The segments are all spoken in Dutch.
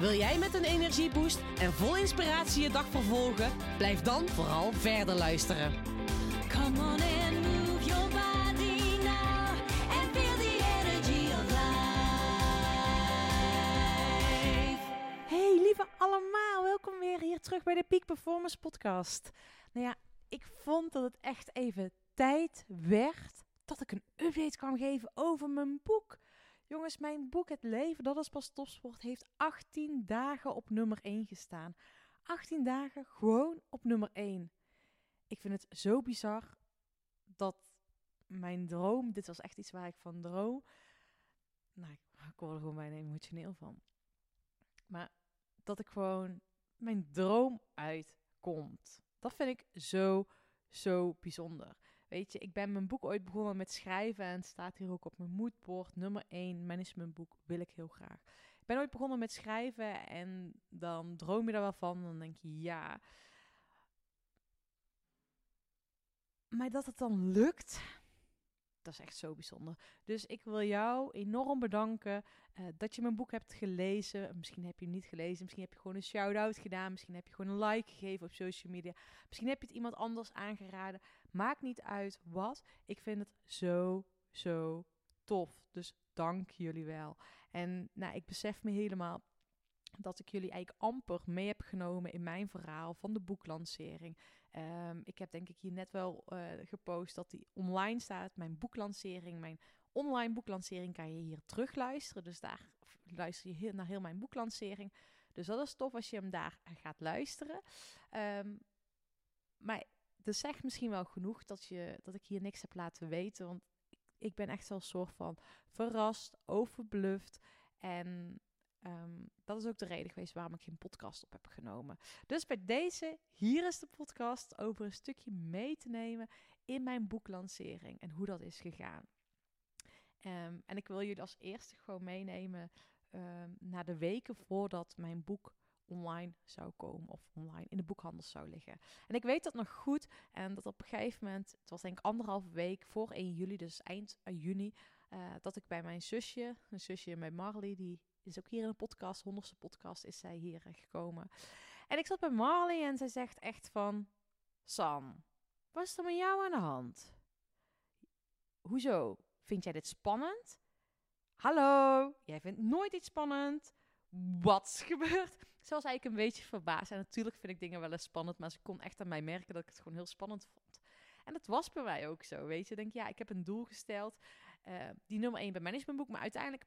Wil jij met een energieboost en vol inspiratie je dag vervolgen? Blijf dan vooral verder luisteren. Come on and move your body now and feel the energy of life. Hey lieve allemaal, welkom weer hier terug bij de Peak Performance Podcast. Nou ja, ik vond dat het echt even tijd werd dat ik een update kwam geven over mijn boek. Jongens, mijn boek Het Leven, dat is pas topsport, heeft 18 dagen op nummer 1 gestaan. 18 dagen gewoon op nummer 1. Ik vind het zo bizar dat mijn droom, dit was echt iets waar ik van droom. Nou, ik word er gewoon bijna emotioneel van. Maar dat ik gewoon mijn droom uitkomt. Dat vind ik zo, zo bijzonder. Weet je, ik ben mijn boek ooit begonnen met schrijven en het staat hier ook op mijn moodboard. Nummer 1 managementboek wil ik heel graag. Ik ben ooit begonnen met schrijven en dan droom je er wel van. Dan denk je ja. Maar dat het dan lukt, dat is echt zo bijzonder. Dus ik wil jou enorm bedanken eh, dat je mijn boek hebt gelezen. Misschien heb je hem niet gelezen. Misschien heb je gewoon een shout-out gedaan. Misschien heb je gewoon een like gegeven op social media. Misschien heb je het iemand anders aangeraden. Maakt niet uit wat. Ik vind het zo, zo tof. Dus dank jullie wel. En nou, ik besef me helemaal dat ik jullie eigenlijk amper mee heb genomen in mijn verhaal van de boeklancering. Ehm, ik heb denk ik hier net wel eh, gepost dat die online staat. Mijn boeklancering, mijn online boeklancering kan je hier terugluisteren. Dus daar luister je heel, naar heel mijn boeklancering. Dus dat is tof als je hem daar gaat luisteren. Ehm, maar dat zegt misschien wel genoeg dat, je, dat ik hier niks heb laten weten. Want ik, ben echt zo'n soort van verrast, overbluft. En Ehm, dat is ook de reden geweest waarom ik geen podcast op heb genomen. Dus bij deze, hier is de podcast over een stukje mee te nemen in mijn boeklancering en hoe dat is gegaan. Ehm, en ik wil jullie als eerste gewoon meenemen um, naar de weken voordat mijn boek online zou komen of online in de boekhandel zou liggen. En ik weet dat nog goed en dat op een gegeven moment, het was denk ik anderhalve week voor 1 juli, dus eind juni, uh, dat ik bij mijn zusje, een zusje met Marley, die is ook hier in de podcast, honderdste podcast, is zij hier gekomen. En ik zat bij Marley en zij zegt echt van... San, wat is er met jou aan de hand? Hoezo? Vind jij dit spannend? Hallo, jij vindt nooit iets spannend. Wat is gebeurd? Ze was eigenlijk een beetje verbaasd. En natuurlijk vind ik dingen wel eens spannend, maar ze kon echt aan mij merken dat ik het gewoon heel spannend vond. En dat was bij mij ook zo, weet je. Denk, ja, ik heb een doel gesteld. Uh, die nummer 1 bij managementboek, maar uiteindelijk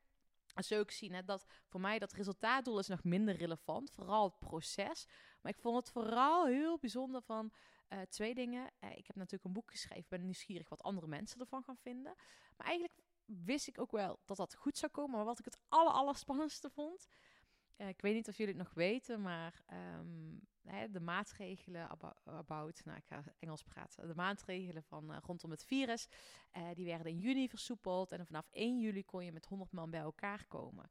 zo ik zien hè, dat voor mij dat resultaatdoel is nog minder relevant. Vooral het proces. Maar ik vond het vooral heel bijzonder van uh, twee dingen. Uh, ik heb natuurlijk een boek geschreven. Ben nieuwsgierig wat andere mensen ervan gaan vinden. Maar eigenlijk wist ik ook wel dat dat goed zou komen. Maar wat ik het aller spannendste vond. Ik weet niet of jullie het nog weten, maar um, hè, de maatregelen about, nou ik ga Engels praten, de maatregelen van uh, rondom het virus, uh, die werden in juni versoepeld en vanaf 1 juli kon je met 100 man bij elkaar komen.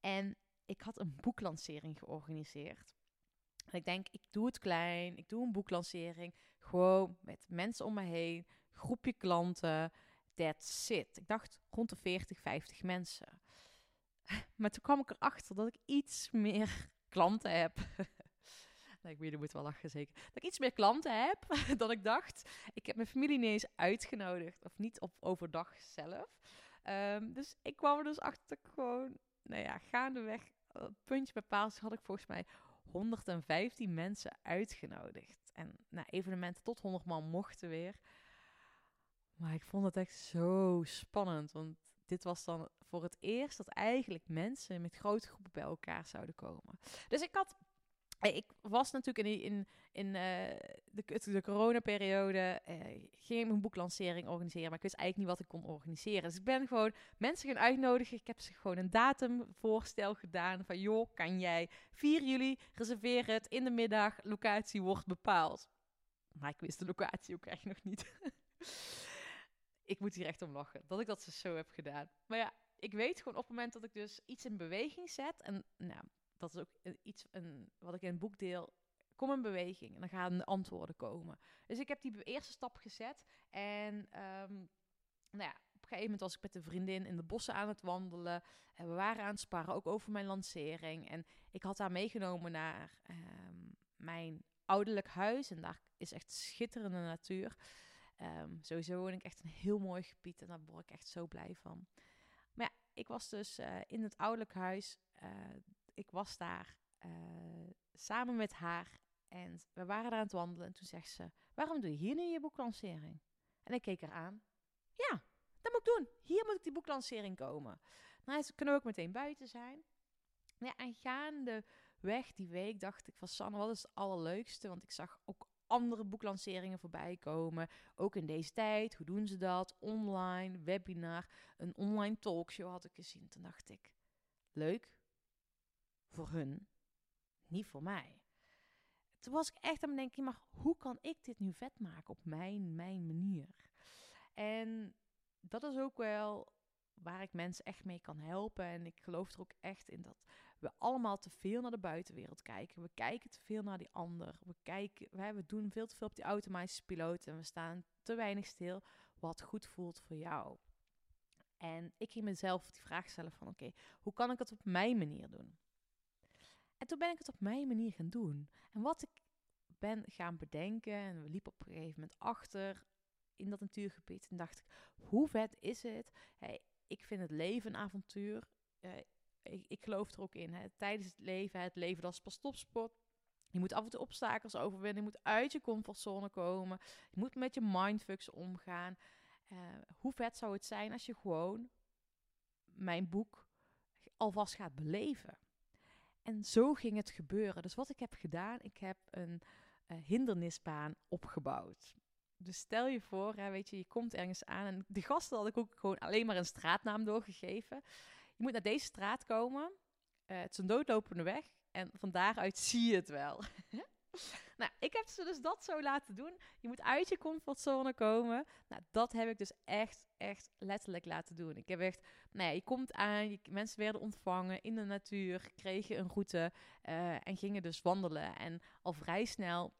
En ik had een boeklancering georganiseerd. En ik denk, ik doe het klein, ik doe een boeklancering, gewoon met mensen om me heen, groepje klanten, that's it. Ik dacht rond de 40, 50 mensen. Maar toen kwam ik erachter dat ik iets meer klanten heb. nee, ik weet, je moet wel lachen zeker. Dat ik iets meer klanten heb dan ik dacht. Ik heb mijn familie niet eens uitgenodigd. Of niet op overdag zelf. Um, dus ik kwam er dus achter gewoon, nou ja, gaandeweg, uh, puntje bij had ik volgens mij 115 mensen uitgenodigd. En nou, evenementen tot 100 man mochten weer. Maar ik vond het echt zo spannend. Want dit was dan voor het eerst dat eigenlijk mensen met grote groepen bij elkaar zouden komen. Dus ik had eh, ik was natuurlijk in, in, in eh, de, de, de coronaperiode, eh, ik mijn boeklancering organiseren, maar ik wist eigenlijk niet wat ik kon organiseren. Dus ik ben gewoon mensen gaan uitnodigen. Ik heb ze gewoon een datumvoorstel gedaan van, joh, kan jij 4 juli reserveren het in de middag, locatie wordt bepaald. Maar ik wist de locatie ook echt nog niet. ik moet hier echt om lachen, dat ik dat zo heb gedaan. Maar ja, ik weet gewoon op het moment dat ik dus iets in beweging zet, en nou, dat is ook iets een, wat ik in het boek deel. Kom in beweging en dan gaan de antwoorden komen. Dus ik heb die eerste stap gezet. En ehm, nou ja, op een gegeven moment was ik met een vriendin in de bossen aan het wandelen. En we waren aan het sparren, ook over mijn lancering. En ik had haar meegenomen naar ehm, mijn ouderlijk huis. En daar is echt schitterende natuur. Ehm, sowieso woon ik echt een heel mooi gebied. En daar word ik echt zo blij van. Ik was dus eh, in het ouderlijk huis. eh, ik was daar eh, samen met haar en we waren daar aan het wandelen. En toen zegt ze, waarom doe je hier nu je boeklancering? En ik keek haar aan. Ja, dat moet ik doen. Hier moet ik die boeklancering komen. Nou, ze kunnen ook meteen buiten zijn. Ja, en gaandeweg die week dacht ik van Sanne, wat is het allerleukste? Want ik zag ook andere boeklanceringen voorbij komen. Ook in deze tijd. Hoe doen ze dat? Online, webinar, een online talkshow had ik gezien. Toen dacht ik, leuk, voor hun, niet voor mij. Toen was ik echt aan het denken, maar hoe kan ik dit nu vet maken op mijn, mijn manier? En dat is ook wel waar ik mensen echt mee kan helpen. En ik geloof er ook echt in dat we allemaal te veel naar de buitenwereld kijken. We kijken te veel naar die ander. We, kijken, we, doen veel te veel op die automatische piloot. En we staan te weinig stil wat goed voelt voor jou. En ik ging mezelf die vraag stellen van oké, hoe kan ik het op mijn manier doen? En toen ben ik het op mijn manier gaan doen. En wat ik ben gaan bedenken, en we liepen op een gegeven moment achter in dat natuurgebied. En dacht ik, hoe vet is het? Hey, ik vind het leven een avontuur. Eh, ik, geloof er ook in. Hè. Tijdens het leven, het leven dat is pas topsport. Je moet af en toe obstakels overwinnen. Je moet uit je comfortzone komen. Je moet met je mindfucks omgaan. Eh, hoe vet zou het zijn als je gewoon mijn boek alvast gaat beleven? En zo ging het gebeuren. Dus wat ik heb gedaan, ik heb een eh, hindernisbaan opgebouwd. Dus stel je voor, hè, weet je, je komt ergens aan. En de gasten had ik ook gewoon alleen maar een straatnaam doorgegeven. Moet naar deze straat komen. Eh, het is een doodlopende weg. En van daaruit zie je het wel. nou, ik heb ze dus dat zo laten doen. Je moet uit je comfortzone komen. Nou, dat heb ik dus echt, echt letterlijk laten doen. Ik heb echt, nou ja, je komt aan, je, mensen werden ontvangen in de natuur, kregen een route eh, en gingen dus wandelen. En al vrij snel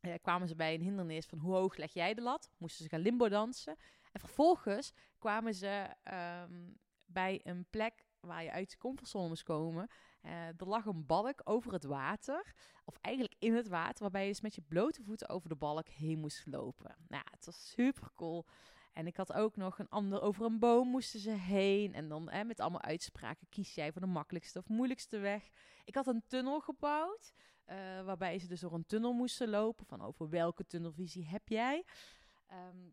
eh, kwamen ze bij een hindernis van hoe hoog leg jij de lat? Moesten ze gaan limbo dansen. En vervolgens kwamen ze ehm, bij een plek waar je uit je comfortzone moest komen. Eh, er lag een balk over het water, of eigenlijk in het water, waarbij je dus met je blote voeten over de balk heen moest lopen. Nou, het was super cool. En ik had ook nog een ander, over een boom moesten ze heen. En dan met allemaal uitspraken, kies jij voor de makkelijkste of moeilijkste weg. Ik had een tunnel gebouwd, eh, waarbij ze dus door een tunnel moesten lopen. Van over welke tunnelvisie heb jij? Ehm,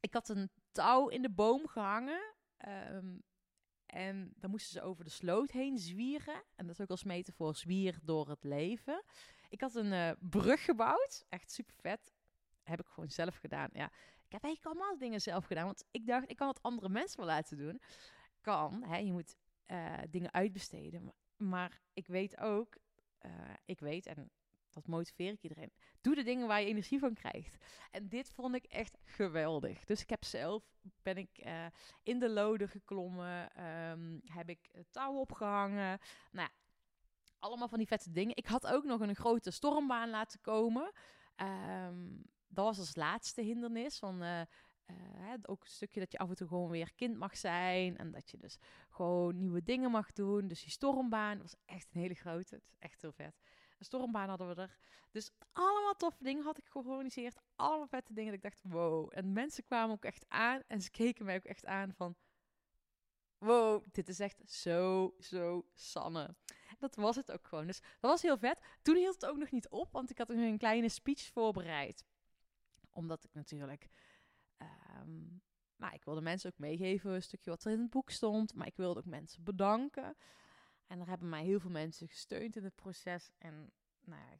ik had een touw in de boom gehangen. ehm, en dan moesten ze over de sloot heen zwieren. En dat is ook als metafoor zwier door het leven. Ik had een eh, brug gebouwd. Echt super vet. Heb ik gewoon zelf gedaan. Ja, ik heb eigenlijk allemaal dingen zelf gedaan. Want ik dacht, ik kan het andere mensen wel laten doen. Kan, hè, je moet eh, dingen uitbesteden. Maar, ik weet ook, eh, ik weet, en dat motiveer ik iedereen. Doe de dingen waar je energie van krijgt. En dit vond ik echt geweldig. Dus ik heb zelf, ben ik eh, in de loden geklommen. ehm, heb ik touw opgehangen. Nou ja, allemaal van die vette dingen. Ik had ook nog een grote stormbaan laten komen. Ehm, dat was als laatste hindernis. Van, eh, eh, ook een stukje dat je af en toe gewoon weer kind mag zijn. En dat je dus gewoon nieuwe dingen mag doen. Dus die stormbaan was echt een hele grote. Het is echt heel vet. Een stormbaan hadden we er. Dus allemaal toffe dingen had ik georganiseerd. Allemaal vette dingen. Dat ik dacht, wow. En mensen kwamen ook echt aan. En ze keken mij ook echt aan van... Wow, dit is echt zo, zo Sanne. Dat was het ook gewoon. Dus dat was heel vet. Toen hield het ook nog niet op, want ik had een kleine speech voorbereid. Omdat ik natuurlijk... ehm, nou, ik wilde mensen ook meegeven, een stukje wat er in het boek stond. Maar ik wilde ook mensen bedanken. En er hebben mij heel veel mensen gesteund in het proces. En nou ja,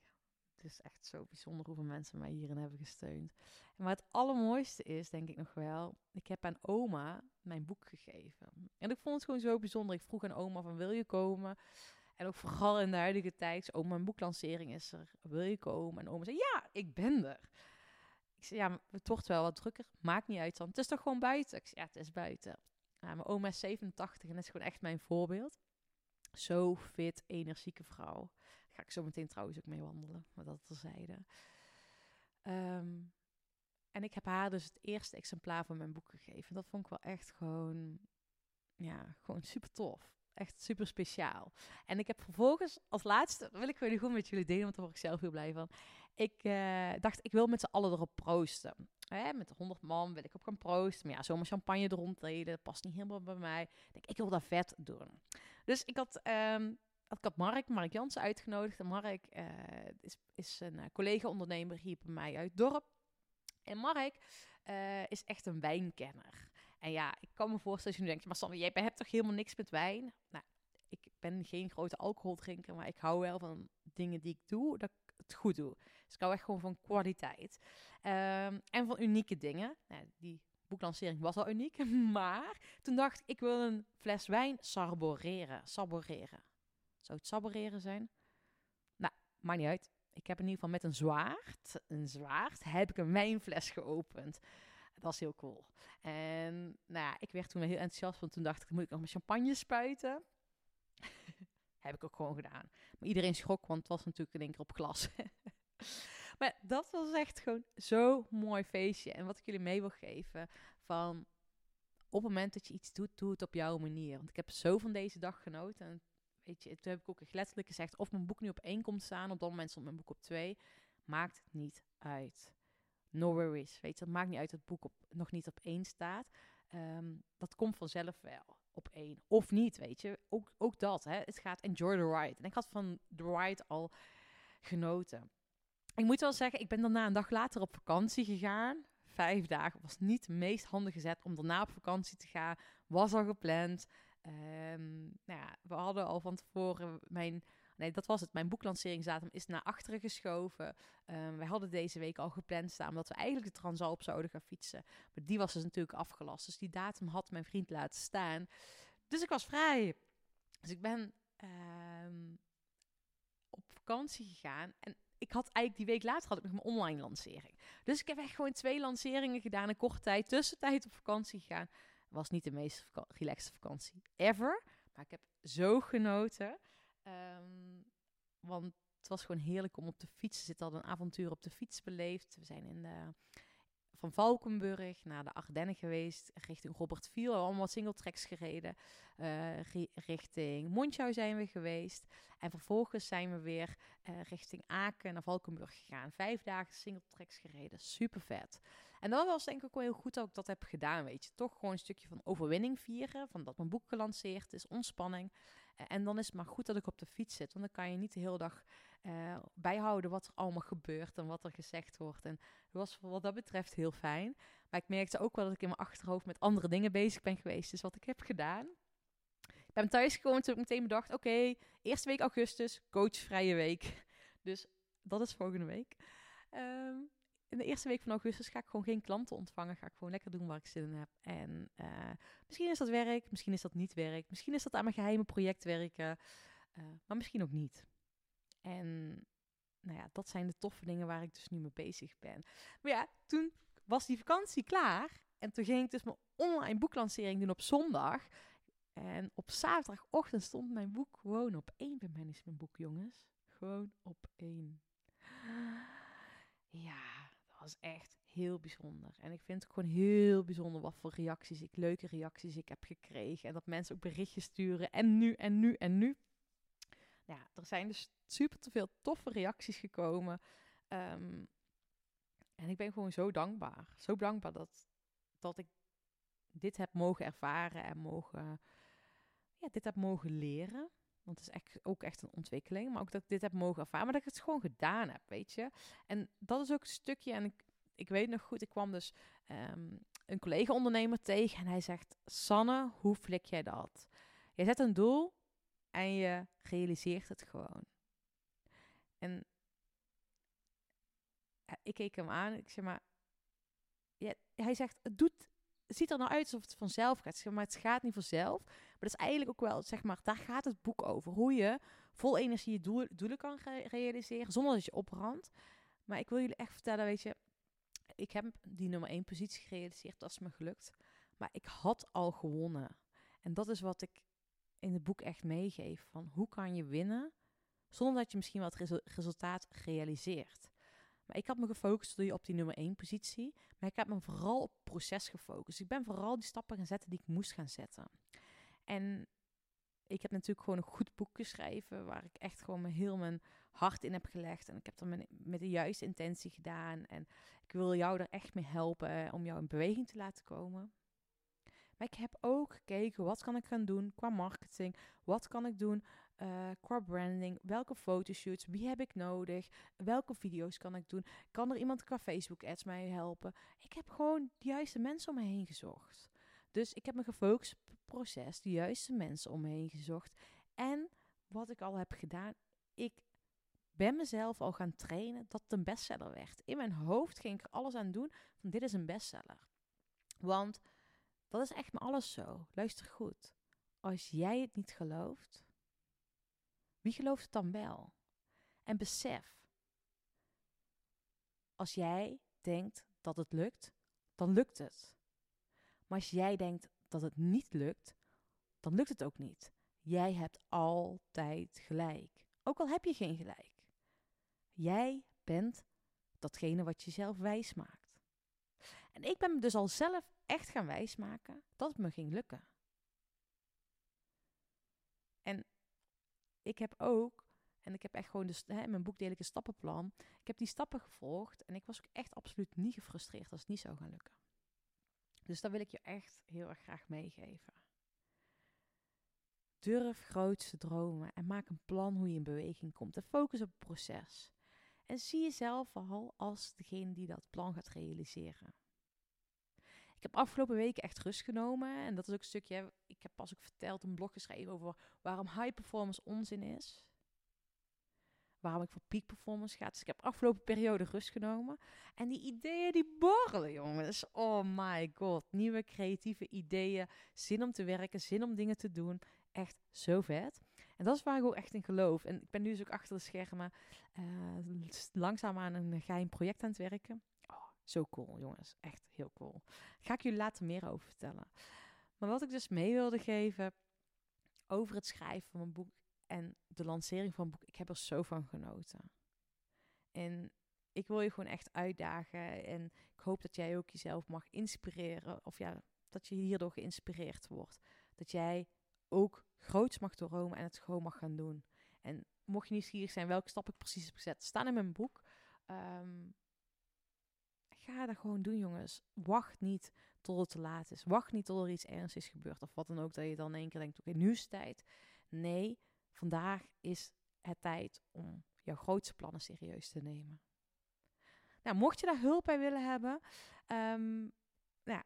het is echt zo bijzonder hoeveel mensen mij hierin hebben gesteund. Maar het allermooiste is, denk ik nog wel, ik heb aan oma mijn boek gegeven. En ik vond het gewoon zo bijzonder. Ik vroeg aan oma van, wil je komen? En ook vooral in de huidige tijd, oh, mijn boeklancering is er, wil je komen? En oma zei, ja, ik ben er. Ik zei, ja, het wordt wel wat drukker. Maakt niet uit dan. Het is toch gewoon buiten? Ik zei, ja, het is buiten. Nou, mijn oma is 87 en is gewoon echt mijn voorbeeld. Zo fit, energieke vrouw. Daar ga ik zo meteen trouwens ook mee wandelen, maar dat terzijde. Ehm en ik heb haar dus het eerste exemplaar van mijn boek gegeven. Dat vond ik wel echt gewoon, ja, gewoon super tof. Echt super speciaal. En ik heb vervolgens als laatste, wil ik gewoon goed met jullie delen, want daar word ik zelf heel blij van. Ik eh, dacht, ik wil met z'n allen erop proosten. Met de 100 man wil ik op gaan proosten. Maar ja, zomaar champagne erom treden, dat past niet helemaal bij mij. Ik denk, ik wil dat vet doen. Dus ik had, ehm, ik had Mark, Mark Jansen uitgenodigd. En Mark eh, is, is een eh, collega-ondernemer hier bij mij uit dorp. En Mark eh, is echt een wijnkenner. En ja, ik kan me voorstellen als je nu denkt, maar Sander, jij hebt toch helemaal niks met wijn? Nou, ik ben geen grote alcoholdrinker, maar ik hou wel van dingen die ik doe, dat het goed doe. Dus ik hou echt gewoon van kwaliteit. Ehm, en van unieke dingen. Nou, die boeklancering was al uniek, maar toen dacht ik, ik wil een fles wijn saboreren. Saboreren. Zou het saboreren zijn? Nou, maakt niet uit. Ik heb in ieder geval met een zwaard, een zwaard, heb ik een wijnfles geopend. Dat was heel cool. En nou ja, ik werd toen heel enthousiast, want toen dacht ik, moet ik nog mijn champagne spuiten? Heb ik ook gewoon gedaan. Maar iedereen schrok, want het was natuurlijk in één keer op glas. maar dat was echt gewoon zo'n mooi feestje. En wat ik jullie mee wil geven, van op het moment dat je iets doet, doe het op jouw manier. Want ik heb zo van deze dag genoten. En weet je, toen heb ik ook echt letterlijk gezegd, of mijn boek nu op één komt staan, op dat moment stond mijn boek op twee, maakt het niet uit. No worries, weet je, het maakt niet uit dat het boek op, nog niet op één staat. Ehm, dat komt vanzelf wel op één. Of niet, weet je. Ook, ook dat, hè. Het gaat enjoy the ride. En ik had van the ride al genoten. Ik moet wel zeggen, ik ben daarna een dag later op vakantie gegaan. Vijf dagen was niet het meest handige zet om daarna op vakantie te gaan. Was al gepland. Ehm, nou ja, we hadden al van tevoren mijn. Nee, dat was het. Mijn boeklanceringsdatum is naar achteren geschoven. Um, wij hadden deze week al gepland staan omdat we eigenlijk de Transalp zouden gaan fietsen. Maar die was dus natuurlijk afgelast. Dus die datum had mijn vriend laten staan. Dus ik was vrij. Dus ik ben ehm, op vakantie gegaan. En ik had eigenlijk die week later had ik nog mijn online lancering. Dus ik heb echt gewoon twee lanceringen gedaan in korte tijd. Tussentijd op vakantie gegaan was niet de meest relaxte vakantie ever. Maar ik heb zo genoten. Um, want het was gewoon heerlijk om op de fiets te zitten. Al een avontuur op de fiets beleefd. We zijn in de, van Valkenburg naar de Ardennen geweest. Richting Robert Viel. Allemaal singletracks gereden. Uh, richting Monschau zijn we geweest. En vervolgens zijn we weer uh, richting Aken naar Valkenburg gegaan. Vijf dagen singletracks gereden. Super vet. En dat was denk ik ook heel goed dat ik dat heb gedaan, weet je. Toch gewoon een stukje van overwinning vieren, van dat mijn boek gelanceerd is, ontspanning. En dan is het maar goed dat ik op de fiets zit, want dan kan je niet de hele dag uh, bijhouden wat er allemaal gebeurt en wat er gezegd wordt. En dat was wat dat betreft heel fijn. Maar ik merkte ook wel dat ik in mijn achterhoofd met andere dingen bezig ben geweest. Dus wat ik heb gedaan, ik ben thuisgekomen toen ik meteen bedacht, oké, eerste week augustus, coachvrije week. Dus dat is volgende week. Um, in de eerste week van augustus ga ik gewoon geen klanten ontvangen. Ga ik gewoon lekker doen waar ik zin in heb. En uh, misschien is dat werk, misschien is dat niet werk. Misschien is dat aan mijn geheime project werken. Uh, maar misschien ook niet. En nou ja, dat zijn de toffe dingen waar ik dus nu mee bezig ben. Maar ja, toen was die vakantie klaar. En toen ging ik dus mijn online boeklancering doen op zondag. En op zaterdagochtend stond mijn boek gewoon op één. Bij mijn boek, jongens. Gewoon op één. Ja, was echt heel bijzonder. En ik vind het gewoon heel bijzonder wat voor reacties ik, leuke reacties ik heb gekregen. En dat mensen ook berichtjes sturen. En nu, en nu, en nu. Ja, er zijn dus super te veel toffe reacties gekomen. Um, en ik ben gewoon zo dankbaar. Zo dankbaar dat, dat ik dit heb mogen ervaren en mogen, ja, dit heb mogen leren. Want het is echt, ook echt een ontwikkeling. Maar ook dat ik dit heb mogen ervaren. Maar dat ik het gewoon gedaan heb, weet je. En dat is ook een stukje. En ik, ik weet nog goed, ik kwam dus um, een collega-ondernemer tegen. En hij zegt, Sanne, hoe flik jij dat? Je zet een doel en je realiseert het gewoon. En ik keek hem aan. Ik zeg maar, hij zegt, het doet, het ziet er nou uit alsof het vanzelf gaat. Maar het gaat niet vanzelf. Maar dat is eigenlijk ook wel, zeg maar, daar gaat het boek over. Hoe je vol energie je doel- doelen kan re- realiseren zonder dat je oprandt. Maar ik wil jullie echt vertellen, weet je, ik heb die nummer één positie gerealiseerd. Dat is me gelukt. Maar ik had al gewonnen. En dat is wat ik in het boek echt meegeef. Van hoe kan je winnen zonder dat je misschien wat resu- resultaat realiseert. Ik had me gefocust op die nummer één positie. Maar ik heb me vooral op proces gefocust. Ik ben vooral die stappen gaan zetten die ik moest gaan zetten. En ik heb natuurlijk gewoon een goed boek geschreven. Waar ik echt gewoon heel mijn hart in heb gelegd. En ik heb dat met de juiste intentie gedaan. En ik wil jou er echt mee helpen om jou in beweging te laten komen. Maar ik heb ook gekeken, wat kan ik gaan doen qua marketing? Wat kan ik doen eh, qua branding? Welke fotoshoots? Wie heb ik nodig? Welke video's kan ik doen? Kan er iemand qua Facebook ads mij helpen? Ik heb gewoon de juiste mensen om me heen gezocht. Dus ik heb me gefocust proces, de juiste mensen om me heen gezocht. En wat ik al heb gedaan, ik ben mezelf al gaan trainen dat het een bestseller werd. In mijn hoofd ging ik alles aan doen van dit is een bestseller. Want dat is echt maar alles zo. Luister goed. Als jij het niet gelooft, wie gelooft het dan wel? En besef, als jij denkt dat het lukt, dan lukt het. Maar als jij denkt dat het niet lukt, dan lukt het ook niet. Jij hebt altijd gelijk. Ook al heb je geen gelijk. Jij bent datgene wat je zelf wijs maakt. En ik ben me dus al zelf echt gaan wijsmaken dat het me ging lukken. En ik heb ook, en ik heb echt gewoon, de, hè, in mijn boek deel ik een stappenplan. Ik heb die stappen gevolgd en ik was ook echt absoluut niet gefrustreerd als het niet zou gaan lukken. Dus dat wil ik je echt heel erg graag meegeven. Durf groot te dromen en maak een plan hoe je in beweging komt. En focus op het proces. En zie jezelf al als degene die dat plan gaat realiseren. Ik heb afgelopen weken echt rust genomen. En dat is ook een stukje. Ik heb pas ook verteld, een blog geschreven over waarom high performance onzin is. Waarom ik voor peak performance ga. Dus ik heb afgelopen periode rust genomen. En die ideeën die borrelen, jongens. Oh my god. Nieuwe creatieve ideeën. Zin om te werken, zin om dingen te doen. Echt zo vet. En dat is waar ik ook echt in geloof. En ik ben nu dus ook achter de schermen eh, langzaam aan een geheim project aan het werken. Zo cool, jongens. Echt heel cool. Ga ik jullie later meer over vertellen. Maar wat ik dus mee wilde geven over het schrijven van mijn boek en de lancering van mijn boek, ik heb er zo van genoten. En ik wil je gewoon echt uitdagen en ik hoop dat jij ook jezelf mag inspireren of ja, dat je hierdoor geïnspireerd wordt. Dat jij ook groots mag dromen en het gewoon mag gaan doen. En mocht je nieuwsgierig zijn welke stap ik precies heb gezet, staan in mijn boek. Ehm, ga dat gewoon doen, jongens. Wacht niet tot het te laat is. Wacht niet tot er iets ernstigs gebeurt. Of wat dan ook, dat je dan in één keer denkt, oké, nu is het tijd. Nee, vandaag is het tijd om jouw grootste plannen serieus te nemen. Nou, mocht je daar hulp bij willen hebben, ehm, nou,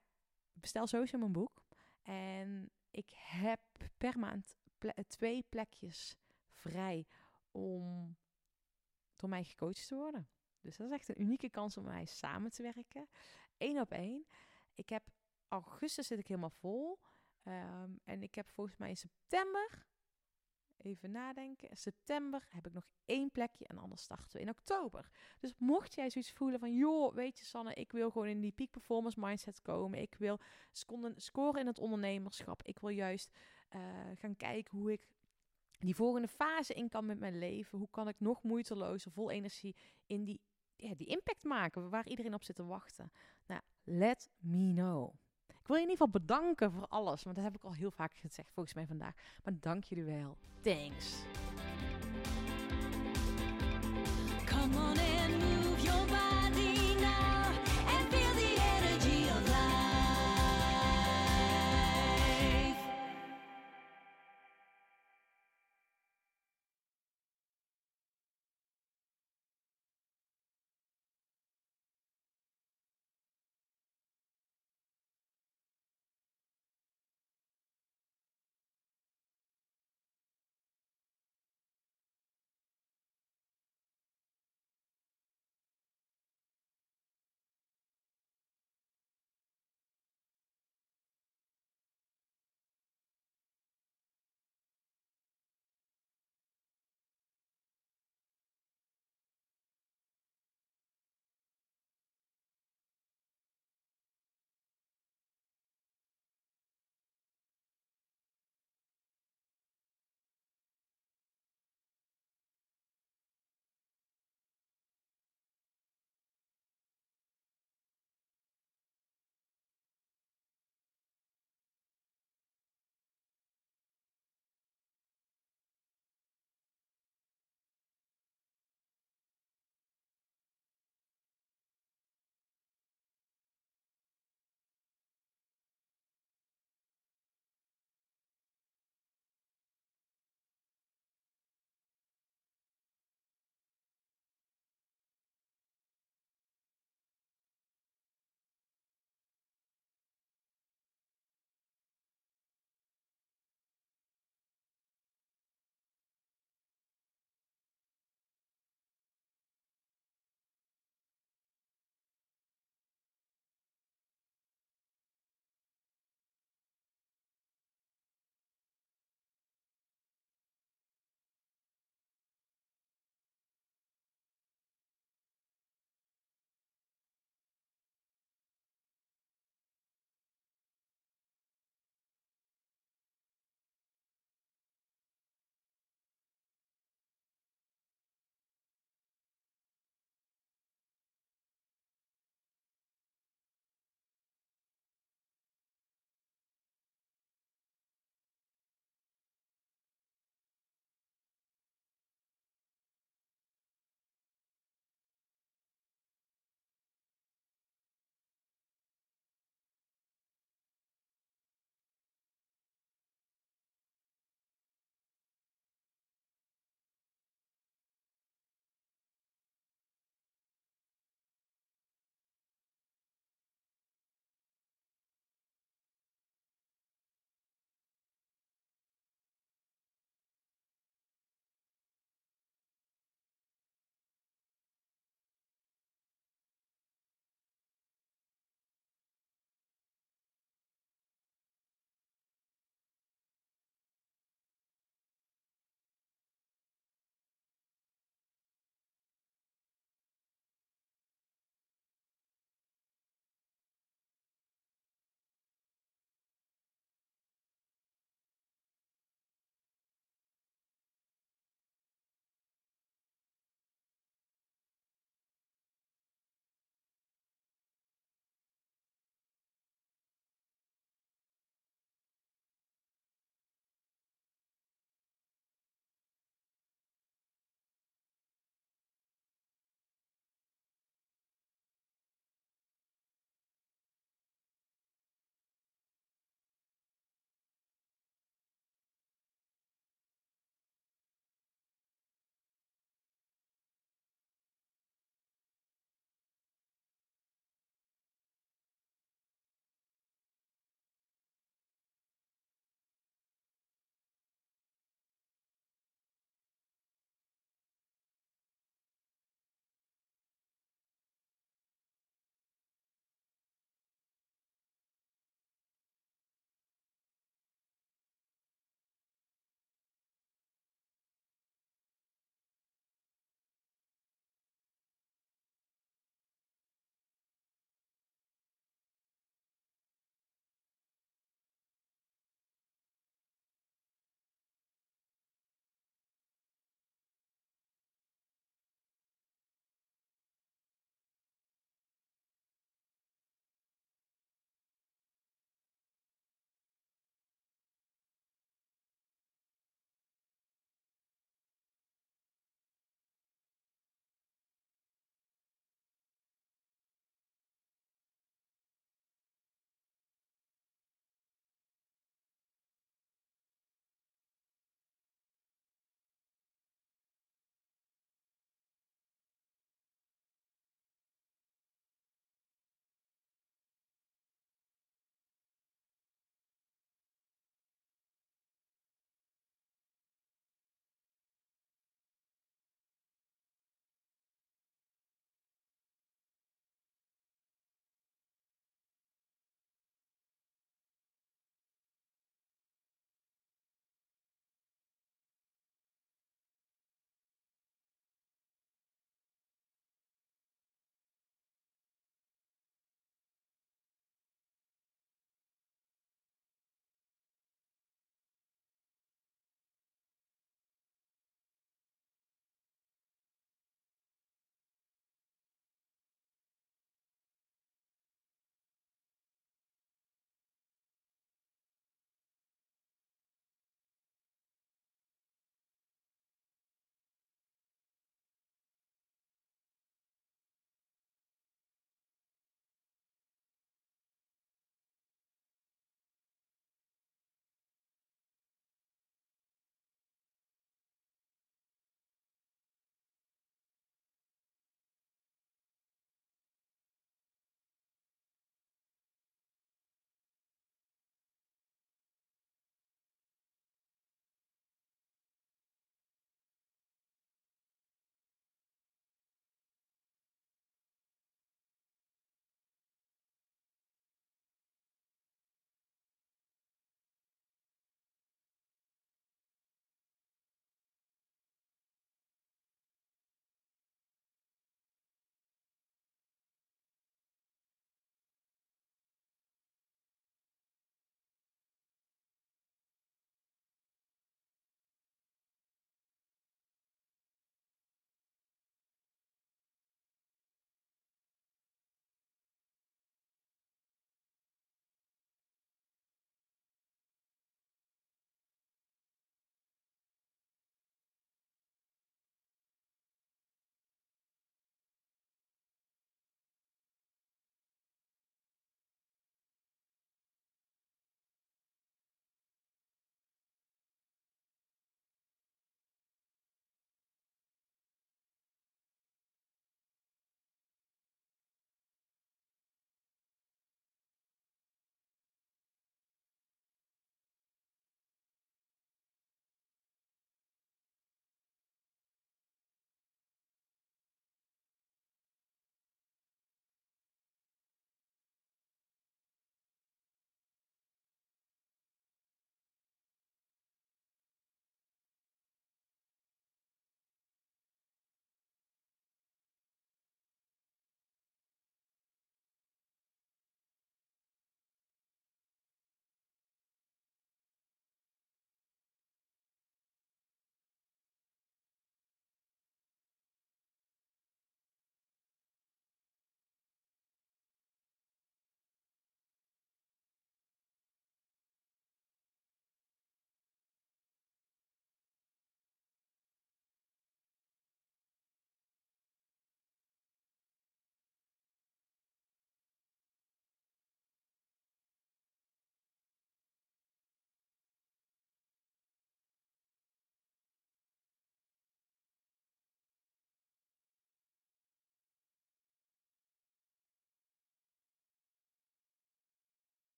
bestel sowieso mijn boek. En ik heb per maand twee plekjes vrij om door mij gecoacht te worden. Dus dat is echt een unieke kans om mij samen te werken. Eén op één. Ik heb augustus zit ik helemaal vol. Ehm, en ik heb volgens mij in september, even nadenken, in september heb ik nog één plekje en anders starten we in oktober. Dus mocht jij zoiets voelen van, joh, weet je Sanne, ik wil gewoon in die peak performance mindset komen. Ik wil scoren in het ondernemerschap. Ik wil juist eh, gaan kijken hoe ik die volgende fase in kan met mijn leven. Hoe kan ik nog moeitelozer, vol energie in die, die impact maken, waar iedereen op zit te wachten. Nou, let me know. Ik wil je in ieder geval bedanken voor alles, want dat heb ik al heel vaak gezegd volgens mij vandaag. Maar dank jullie wel. Thanks. Come on.